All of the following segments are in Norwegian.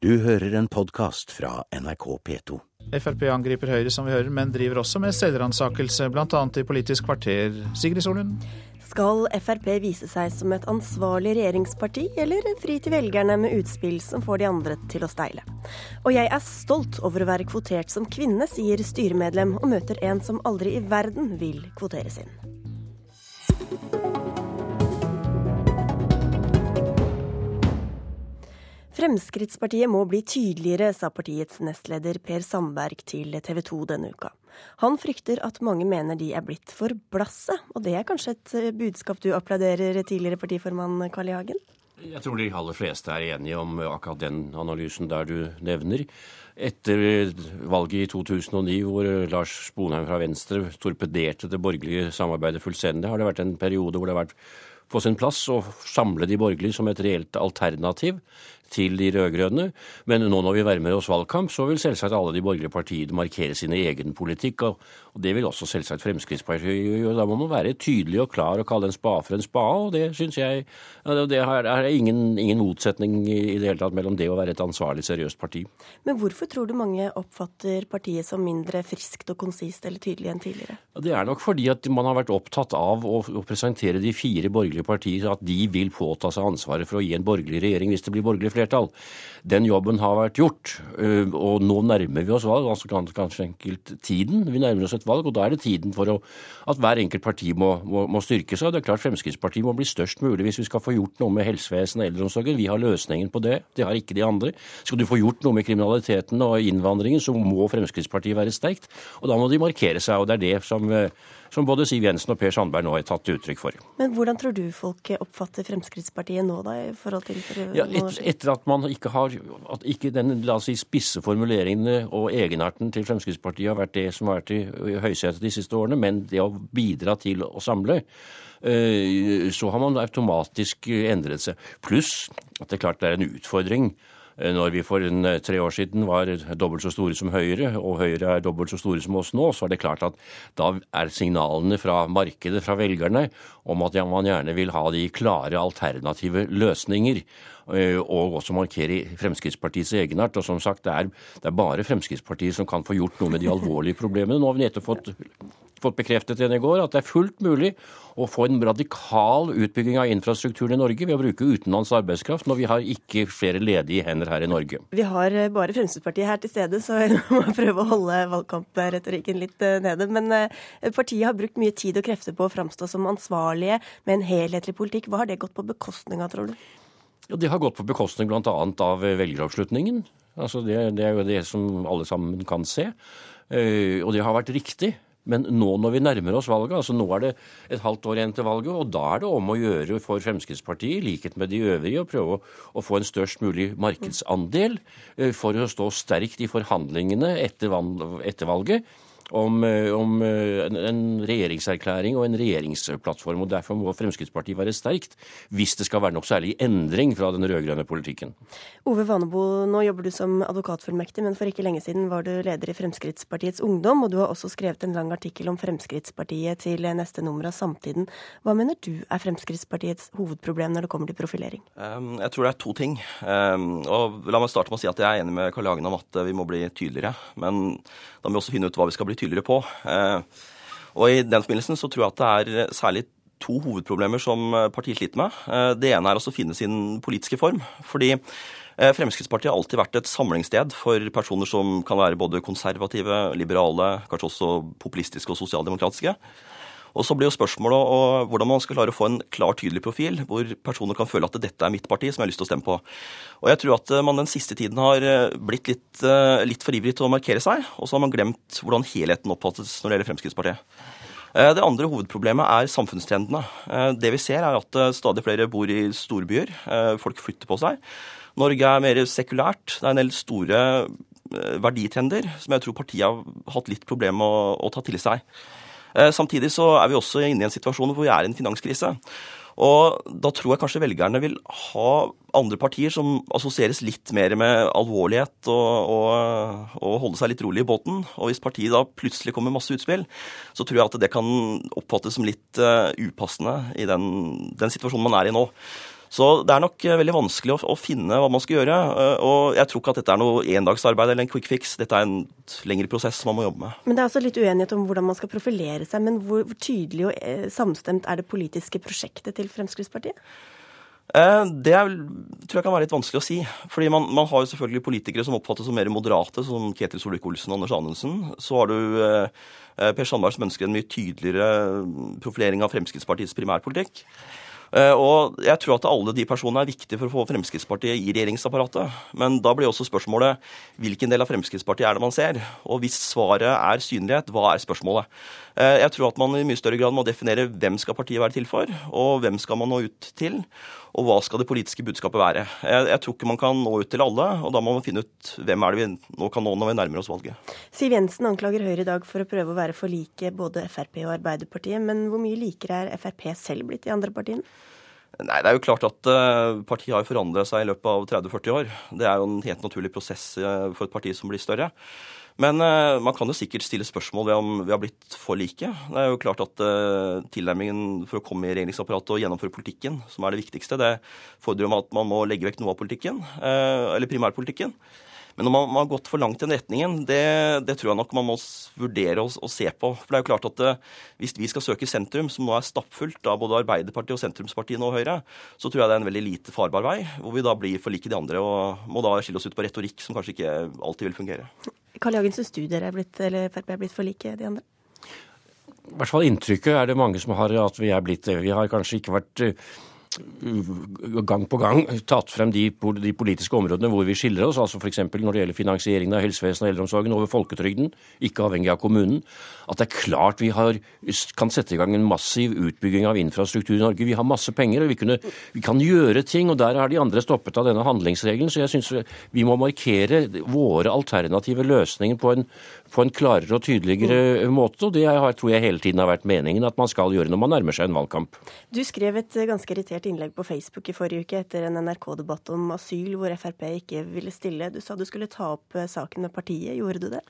Du hører en podkast fra NRK P2. Frp angriper Høyre, som vi hører, men driver også med selvransakelse, bl.a. i Politisk kvarter. Sigrid Solund? Skal Frp vise seg som et ansvarlig regjeringsparti, eller fri til velgerne med utspill som får de andre til å steile? Og jeg er stolt over å være kvotert som kvinne, sier styremedlem, og møter en som aldri i verden vil kvoteres inn. Fremskrittspartiet må bli tydeligere, sa partiets nestleder Per Sandberg til TV 2 denne uka. Han frykter at mange mener de er blitt for blasse, og det er kanskje et eh, budskap du applauderer, tidligere partiformann Carl I. Hagen? Jeg tror de aller fleste er enige om akkurat den analysen der du nevner. Etter valget i 2009, hvor Lars Sponheim fra Venstre torpederte det borgerlige samarbeidet fullstendig, har det vært en periode hvor det har vært på sin plass å samle de borgerlige som et reelt alternativ til de rød-grønne. Men nå når vi nærmer oss valgkamp, så vil selvsagt alle de borgerlige partiene markere sin egen politikk. Og det vil også selvsagt Fremskrittspartiet gjøre. Da må man være tydelig og klar og kalle en spade for en spade. Og det syns jeg Det er ingen, ingen motsetning i det hele tatt mellom det å være et ansvarlig, seriøst parti. Men hvorfor tror du mange oppfatter partiet som mindre friskt og konsist eller tydelig enn tidligere? Det er nok fordi at man har vært opptatt av å, å presentere de fire borgerlige partiene at de vil påta seg ansvaret for å gi en borgerlig regjering hvis det blir borgerlig flertall flertall. Den jobben har vært gjort, øh, og nå nærmer vi oss valg, altså kanskje enkelt tiden. Vi nærmer oss et valg, og da er det tiden for å, at hver enkelt parti må, må, må styrke seg. Det er klart Fremskrittspartiet må bli størst mulig hvis vi skal få gjort noe med helsevesenet og eldreomsorgen. Vi har løsningen på det, det har ikke de andre. Skal du få gjort noe med kriminaliteten og innvandringen, så må Fremskrittspartiet være sterkt. Og da må de markere seg, og det er det som øh, som både Siv Jensen og Per Sandberg nå har tatt uttrykk for. Men hvordan tror du folk oppfatter Fremskrittspartiet nå, da? i forhold til for ja, et, Etter at man ikke har at ikke den la oss si, spisse formuleringene og egenarten til Fremskrittspartiet har vært det som har vært i høysetet de siste årene, men det å bidra til å samle eh, så har man automatisk endret seg. Pluss at det er klart det er en utfordring når vi for en, eh, tre år siden var dobbelt så store som Høyre, og Høyre er dobbelt så store som oss nå, så er det klart at da er signalene fra markedet, fra velgerne, om at man gjerne vil ha de klare alternative løsninger. Eh, og også markere Fremskrittspartiets egenart. Og som sagt, det er, det er bare Fremskrittspartiet som kan få gjort noe med de alvorlige problemene. Nå har vi nettopp fått fått bekreftet igjen i går, at det er fullt mulig å få en radikal utbygging av infrastrukturen i Norge ved å bruke utenlands arbeidskraft, når vi har ikke flere ledige hender her i Norge. Vi har eh, bare Fremskrittspartiet her til stede, så vi må prøve å holde valgkampretorikken litt eh, nede. Men eh, partiet har brukt mye tid og krefter på å framstå som ansvarlige med en helhetlig politikk. Hva har det gått på bekostning av, tror du? Ja, Det har gått på bekostning bl.a. av velgeroppslutningen. Altså det, det, er jo det som alle sammen kan se. Og det har vært riktig. Men nå når vi nærmer oss valget, altså nå er det et halvt år igjen til valget, og da er det om å gjøre for Fremskrittspartiet, i likhet med de øvrige, å prøve å få en størst mulig markedsandel eh, for å stå sterkt i forhandlingene etter, valget om, eh, om eh, en regjeringserklæring og en regjeringsplattform. og Derfor må Fremskrittspartiet være sterkt hvis det skal være noe særlig endring fra den rød-grønne politikken. Ove Vanebo, nå jobber du som advokatfullmektig, men for ikke lenge siden var du leder i Fremskrittspartiets Ungdom, og du har også skrevet en lang artikkel om Fremskrittspartiet til neste nummer av Samtiden. Hva mener du er Fremskrittspartiets hovedproblem når det kommer til profilering? Um, jeg tror det er to ting. Um, og La meg starte med å si at jeg er enig med Karl Hagen om at vi må bli tydeligere. Men da må vi også finne ut hva vi skal bli tydeligere på. Eh, og I den forbindelsen så tror jeg at det er særlig to hovedproblemer som partiet sliter med. Eh, det ene er å finne sin politiske form. fordi eh, Fremskrittspartiet har alltid vært et samlingssted for personer som kan være både konservative, liberale, kanskje også populistiske og sosialdemokratiske. Og Så blir jo spørsmålet hvordan man skal klare å få en klar, tydelig profil, hvor personer kan føle at dette er mitt parti som jeg har lyst til å stemme på. Og Jeg tror at man den siste tiden har eh, blitt litt, eh, litt for ivrig til å markere seg, og så har man glemt hvordan helheten oppfattes når det gjelder Fremskrittspartiet. Eh, det andre hovedproblemet er samfunnstrendene. Det vi ser er at stadig flere bor i storbyer. Folk flytter på seg. Norge er mer sekulært. Det er en del store verditrender som jeg tror partiet har hatt litt problemer med å, å ta til seg. Eh, samtidig så er vi også inne i en situasjon hvor vi er i en finanskrise. Og da tror jeg kanskje velgerne vil ha andre partier som assosieres litt mer med alvorlighet og, og, og, holde seg litt rolig i båten. Og hvis partiet da plutselig kommer med masse utspill, så tror jeg at det kan oppfattes som litt uh, upassende i den, den situasjonen man er i nå. Så det er nok veldig vanskelig å, å, finne hva man skal gjøre. Og jeg tror ikke at dette er noe endagsarbeid eller en quick fix. Dette er en lengre prosess man må jobbe med. Men det er også litt uenighet om hvordan man skal profilere seg. Men hvor, hvor tydelig og samstemt er det politiske prosjektet til Fremskrittspartiet? Eh, det er, tror jeg kan være litt vanskelig å si. Fordi man, man har jo selvfølgelig politikere som oppfattes som mer moderate, som Ketil Solvik-Olsen og Anders Anundsen. Så har du eh, eh, Per Sandberg som ønsker en mye tydeligere profilering av Fremskrittspartiets primærpolitikk. Eh, og jeg tror at alle de personene er viktige for å få Fremskrittspartiet i regjeringsapparatet. Men da blir også spørsmålet hvilken del av Fremskrittspartiet er det man ser? Og hvis svaret er synlighet, hva er spørsmålet? Eh, jeg tror at man i mye større grad må definere hvem skal partiet være til for, og hvem skal man nå ut til? Og hva skal det politiske budskapet være? Jeg, jeg tror ikke man kan nå ut til alle, og da må man finne ut hvem er det vi nå kan nå når vi nærmer oss valget. Siv Jensen anklager Høyre i dag for å prøve å være for like både Frp og Arbeiderpartiet, men hvor mye likere er Frp selv blitt de andre partiene? Nei, Det er jo klart at uh, partiet har forandret seg i løpet av 30-40 år. Det er jo en helt naturlig prosess uh, for et parti som blir større. Men uh, man kan jo sikkert stille spørsmål ved om vi har blitt for like. Det er jo klart at tilnærmingen for å komme i regjeringsapparatet og gjennomføre politikken, som er det viktigste, det fordrer jo at man må legge vekk noe av politikken, eller primærpolitikken. Men om man, man, har gått for langt i den retningen, det, det, tror jeg nok man må vurdere å, se på. For det er jo klart at det, Hvis vi skal søke sentrum, som nå er stappfullt av både Arbeiderpartiet og sentrumspartiene og Høyre, så tror jeg det er en veldig lite farbar vei, hvor vi da blir for like de andre og må da skille oss ut på retorikk som kanskje ikke alltid vil fungere. Karl Jagen, syns du dere er blitt, eller Frp er blitt for like de andre? I hvert fall inntrykket er det mange som har at vi er blitt det. Vi har kanskje ikke vært uh, gang på gang tatt frem de, de, politiske områdene hvor vi skiller oss, altså f.eks. når det gjelder finansieringen av helsevesenet og eldreomsorgen over folketrygden, ikke avhengig av kommunen. At det er klart vi har, kan sette i gang en massiv utbygging av infrastruktur i Norge. Vi har masse penger, og vi, kunne, vi kan gjøre ting. og Der har de andre stoppet av denne handlingsregelen. Så jeg syns vi må markere våre alternative løsninger på en, på en klarere og tydeligere måte. Og det har, tror jeg hele tiden har vært meningen at man skal gjøre når man nærmer seg en valgkamp. Du skrev et ganske irritert publisert innlegg på Facebook i forrige uke etter en NRK-debatt om asyl hvor Frp ikke ville stille. Du sa du skulle ta opp eh, saken med partiet. Gjorde du det?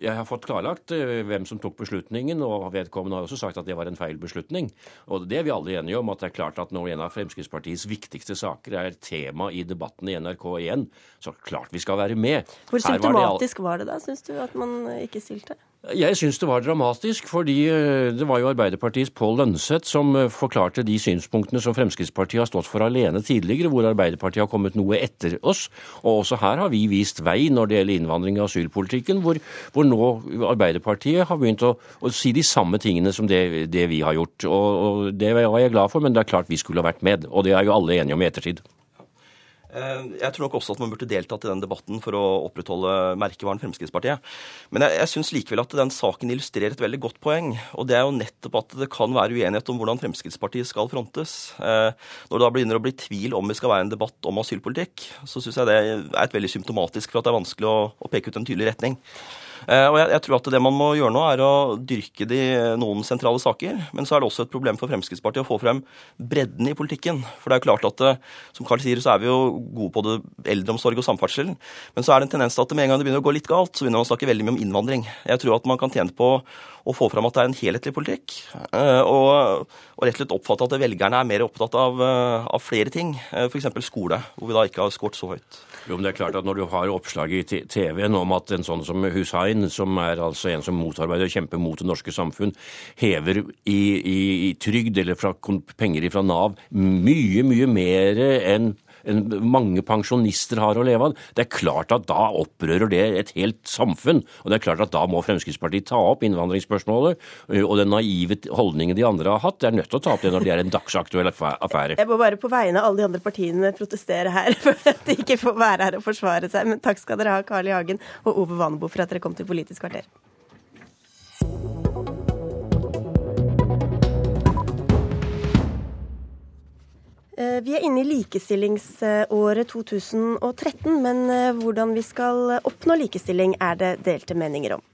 Jeg har fått klarlagt eh, hvem som tok beslutningen, og vedkommende har også sagt at det var en feil beslutning. Og det er vi alle enige om, at det er klart at når en av Fremskrittspartiets viktigste saker er tema i debatten i NRK1, så klart vi skal være med. Hvor symptomatisk var det, var det da, syns du, at man ikke stilte? Jeg syns det var dramatisk, fordi eh, det var jo Arbeiderpartiets Pål Lønseth som eh, forklarte de synspunktene som Fremskrittspartiet har stått for alene tidligere, hvor Arbeiderpartiet har kommet noe etter oss. Og også her har vi vist vei når det gjelder innvandring og asylpolitikken, hvor, hvor nå Arbeiderpartiet har begynt å, å, si de samme tingene som det, det vi har gjort. Og, og Det var jeg glad for, men det er klart vi skulle ha vært med. Og det er jo alle enige om i ettertid. Eh, jeg tror nok også at man burde deltatt i den debatten for å opprettholde merkevaren Fremskrittspartiet. Men jeg, jeg syns likevel at den saken illustrerer et veldig godt poeng. Og det er jo nettopp at det kan være uenighet om hvordan Fremskrittspartiet skal frontes. Eh, når det da begynner å bli tvil om vi skal være en debatt om asylpolitikk, så syns jeg det er et veldig symptomatisk for at det er vanskelig å, å peke ut en tydelig retning. Eh, og jeg, jeg, tror at det man må gjøre nå, er å dyrke de noen sentrale saker. Men så er det også et problem for Fremskrittspartiet å få frem bredden i politikken. For det er jo klart at, eh, som Karl sier, så er vi jo gode på det eldreomsorg og samferdsel. Men så er det en tendens til at med en gang det begynner å gå litt galt, så begynner man å snakke veldig mye om innvandring. Jeg tror at man kan tjene på å få fram at det er en helhetlig politikk. Eh, og, og rett og slett oppfatte at velgerne er mer opptatt av, av flere ting. F.eks. skole, hvor vi da ikke har skåret så høyt. Jo, men det er klart at Når du har oppslag i TV-en om at en sånn som Hussein, som er altså en som motarbeider og kjemper mot det norske samfunn, hever i, i, i trygd eller fra, penger fra Nav mye, mye mer enn mange pensjonister har å leve av. Det er klart at da opprører det et helt samfunn. Og det er klart at da må Fremskrittspartiet ta opp innvandringsspørsmålet. Og den naive holdningen de andre har hatt, det er nødt til å ta opp det når det er en dagsaktuell affære. Jeg må bare på vegne av alle de andre partiene protestere her for at de ikke får være her og forsvare seg. Men takk skal dere ha, Carl I. Hagen og Ove Vanebo, for at dere kom til Politisk kvarter. Vi er inne i likestillingsåret 2013, men eh, hvordan vi skal oppnå likestilling er det delte meninger om.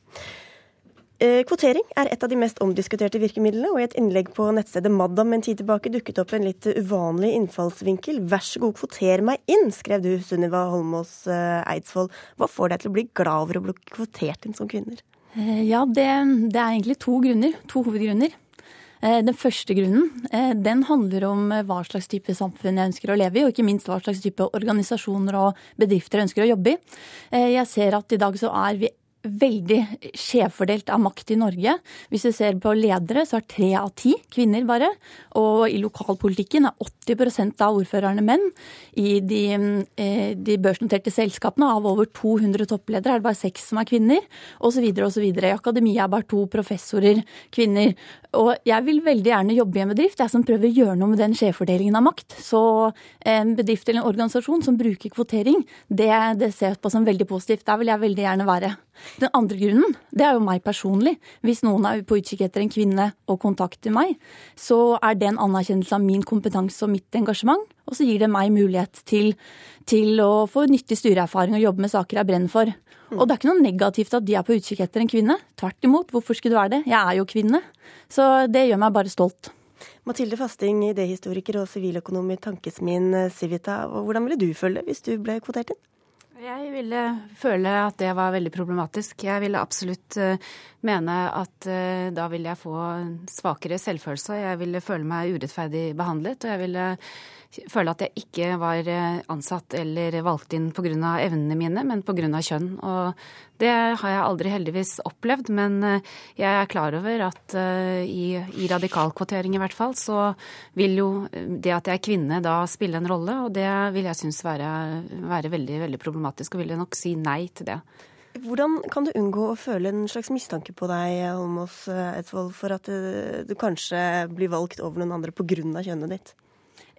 Eh, kvotering er et av de mest omdiskuterte virkemidlene, og i et innlegg på nettstedet Madam en tid tilbake dukket opp en litt uvanlig innfallsvinkel. Vær så god, kvoter meg inn, skrev du, Sunniva Holmås Eidsvoll. Hva får deg til å bli glad over å bli kvotert inn som kvinner? Ja, det, det er egentlig to grunner. To hovedgrunner. Den første grunnen den handler om hva slags type samfunn jeg ønsker å leve i, og ikke minst hva slags type organisasjoner og bedrifter jeg ønsker å jobbe i. Jeg ser at i dag så er vi veldig skjevfordelt av makt i Norge. Hvis du ser på ledere, så er tre av ti kvinner bare. Og i lokalpolitikken er 80% av ordførerne menn. I de, eh, de, børsnoterte selskapene av over 200 toppledere er det bare seks som er kvinner. Osv. osv. I akademia er bare to professorer kvinner. Og jeg vil veldig gjerne jobbe i en bedrift jeg som prøver å gjøre noe med den skjevfordelingen av makt. Så en bedrift eller en organisasjon som bruker kvotering, det, det ser jeg på som veldig positivt. Der vil jeg veldig gjerne være. Den andre grunnen, det er jo meg personlig. Hvis noen er på utkikk etter en kvinne og kontakter meg, så er det en anerkjennelse av min kompetanse og mitt engasjement. Og så gir det meg mulighet til, til å få nyttig styreerfaring og jobbe med saker jeg brenner for. Og det er ikke noe negativt at de er på utkikk etter en kvinne. Tvert imot, hvorfor skulle det være det? Jeg er jo kvinne. Så det gjør meg bare stolt. Mathilde Fasting, idehistoriker og siviløkonom i Tankesmien Civita. Hvordan ville du føle hvis du ble kvotert inn? Jeg ville føle at det var veldig problematisk. Jeg ville absolutt uh, mene at uh, da ville jeg få svakere selvfølelse. Jeg ville føle meg urettferdig behandlet. Og jeg ville føle at jeg ikke var eh, ansatt eller valgt inn pga. evnene mine, men pga. kjønn. Og det har jeg aldri heldigvis opplevd, men eh, jeg er klar over at eh, i, i radikalkvotering i hvert fall, så vil jo det at jeg er kvinne da spille en rolle, og det vil jeg synes være, være veldig, veldig problematisk, og vil jeg nok si nei til det. Hvordan kan du unngå å føle en slags mistanke på deg, Holmås Eidsvoll, for at du kanskje blir valgt over noen andre pga. kjønnet ditt?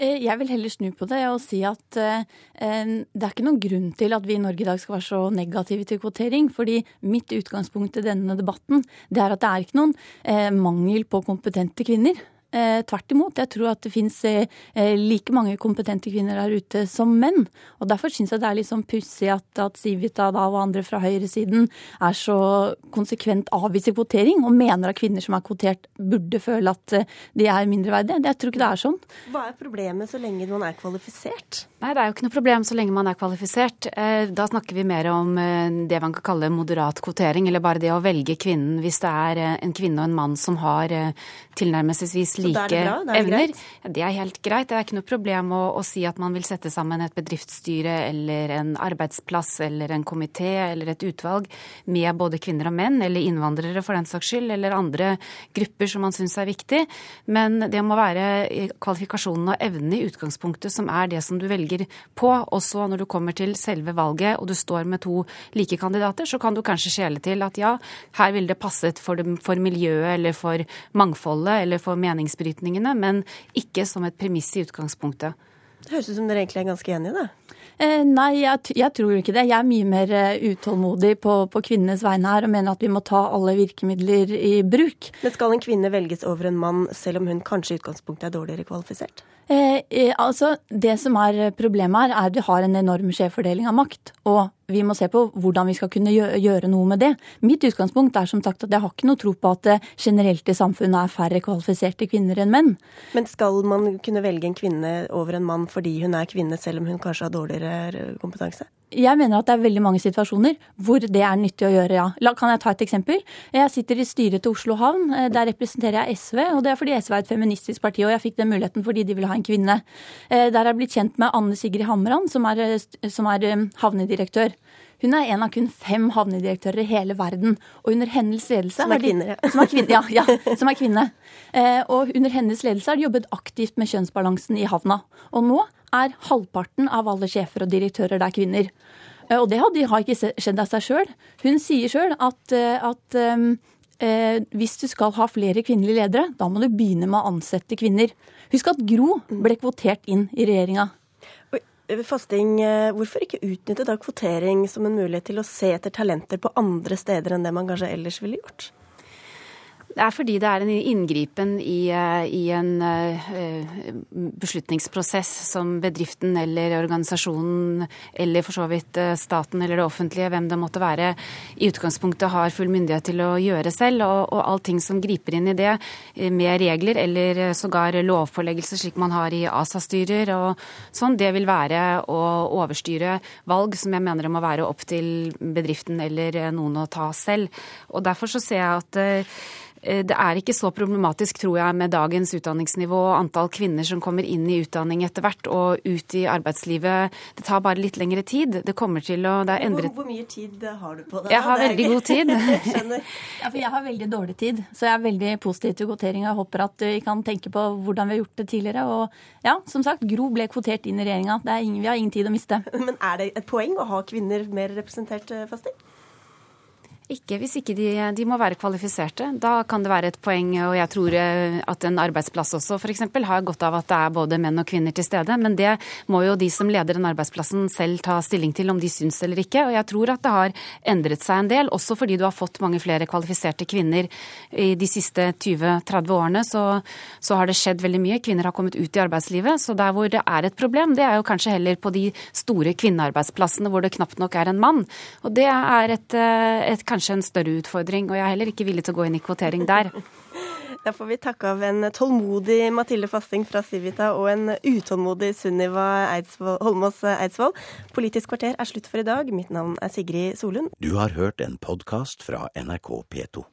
Eh, jeg vil heller snu på det og si at eh, det er ikke noen grunn til at vi i Norge i dag skal være så negative til kvotering. fordi mitt utgangspunkt i denne debatten det er at det er ikke noen eh, mangel på kompetente kvinner. Eh, tvert imot. Jeg tror at det finnes eh, like mange kompetente kvinner der ute som menn. Og Derfor syns jeg det er litt sånn pussig at, at Civita da, og andre fra høyresiden er så konsekvent avviser kvotering og mener at kvinner som er kvotert, burde føle at eh, de er mindreverdige. Jeg tror ikke det er sånn. Hva er problemet så lenge man er kvalifisert? Nei, det er jo ikke noe problem så lenge man er kvalifisert. Eh, da snakker vi mer om eh, det man kan kalle moderat kvotering, eller bare det å velge kvinnen hvis det er en kvinne og en mann som har tilnærmelsesvis like det det evner. Ja, det er helt greit. Det er ikke noe problem å, å, si at man vil sette sammen et bedriftsstyre eller en arbeidsplass eller en komité eller et utvalg med både kvinner og menn, eller innvandrere for den saks skyld, eller andre grupper som man syns er viktig. Men det må være kvalifikasjonene og evnene i utgangspunktet som er det som du velger på. Også når du kommer til selve valget og du står med to like kandidater, så kan du kanskje skjele til at ja, her ville det passet for, for miljøet eller for mangfoldet eller for meningsbruket meningsbrytningene, men ikke som et premiss i utgangspunktet. Det høres ut som dere egentlig er ganske enige, da? Eh, nei, jeg, jeg, tror ikke det. Jeg er mye mer eh, utålmodig på, på, kvinnenes vegne her og mener at vi må ta alle virkemidler i bruk. Men skal en kvinne velges over en mann selv om hun kanskje i utgangspunktet er dårligere kvalifisert? Eh, eh altså, Det som er problemet her, er at vi har en enorm skjevfordeling av makt. Og vi må se på hvordan vi skal kunne gjøre noe med det. Mitt utgangspunkt er som sagt at jeg har ikke noe tro på at det generelt i samfunnet er færre kvalifiserte kvinner enn menn. Men skal man kunne velge en kvinne over en mann fordi hun er kvinne, selv om hun kanskje har dårligere kompetanse? Jeg mener at det er veldig mange situasjoner hvor det er nyttig å gjøre, ja. Kan jeg ta et eksempel? Jeg sitter i styret til Oslo havn. Eh, der representerer jeg SV. Og det er fordi SV er et feministisk parti, og jeg fikk den muligheten fordi de ville ha en kvinne. Eh, der er jeg blitt kjent med Anne Sigrid Hamran, som er, eh, som er havnedirektør. Hun er en av kun fem havnedirektører i hele verden. Og under hennes ledelse Som er kvinner, ja. Som er kvinne, ja, ja, som er kvinne. Eh, og under hennes ledelse har de jobbet aktivt med kjønnsbalansen i havna. Og nå er halvparten av alle sjefer og direktører der kvinner. Eh, og det har ikke skjedd av seg sjøl. Hun sier sjøl at, eh, at eh, hvis du skal ha flere kvinnelige ledere, da må du begynne med å ansette kvinner. Husk at Gro ble kvotert inn i regjeringa. Fasting, eh, hvorfor ikke utnytte da kvotering som en mulighet til å se etter talenter på andre steder enn det man kanskje ellers ville gjort? Det er fordi det er en inngripen i, eh, i, en eh, beslutningsprosess som bedriften eller organisasjonen eller for så vidt eh, staten eller det offentlige, hvem det måtte være, i utgangspunktet har full myndighet til å gjøre selv. Og, og allting som griper inn i det med regler eller sågar lovpåleggelse, slik man har i ASA-styrer og sånn, det vil være å overstyre valg som jeg mener det må være opp til bedriften eller noen å ta selv. Og derfor så ser jeg at Eh, det er ikke så problematisk, tror jeg, med dagens utdanningsnivå og antall kvinner som kommer inn i utdanning etter hvert og ut i arbeidslivet. Det tar bare litt lengre tid. Det kommer til å det er endret hvor, hvor, mye tid har du på det? Jeg har veldig god tid. ja, for jeg har veldig dårlig tid, så jeg er veldig positiv til kvotering. Jeg håper at vi kan tenke på hvordan vi har gjort det tidligere. Og ja, som sagt, Gro ble kvotert inn i regjeringa. Vi har ingen tid å miste. Men er det et poeng å ha kvinner mer representert, eh, Fasting? Ikke hvis ikke de, de, må være kvalifiserte. Da kan det være et poeng. Og jeg tror eh, at en arbeidsplass også f.eks. har godt av at det er både menn og kvinner til stede. Men det må jo de som leder den arbeidsplassen selv ta stilling til om de syns eller ikke. Og jeg tror at det har endret seg en del, også fordi du har fått mange flere kvalifiserte kvinner i de siste 20-30 årene. Så, så, har det skjedd veldig mye. Kvinner har kommet ut i arbeidslivet. Så der hvor det er et problem, det er jo kanskje heller på de store kvinnearbeidsplassene hvor det knapt nok er en mann. Og det er et, eh, et kanskje kanskje en større utfordring. Og jeg er heller ikke villig til å gå inn i kvotering der. Da får vi takke av en tålmodig Mathilde Fasting fra Civita og en utålmodig Sunniva Holmås Eidsvoll. Politisk kvarter er slutt for i dag. Mitt navn er Sigrid Solund. Du har hørt en podkast fra NRK P2.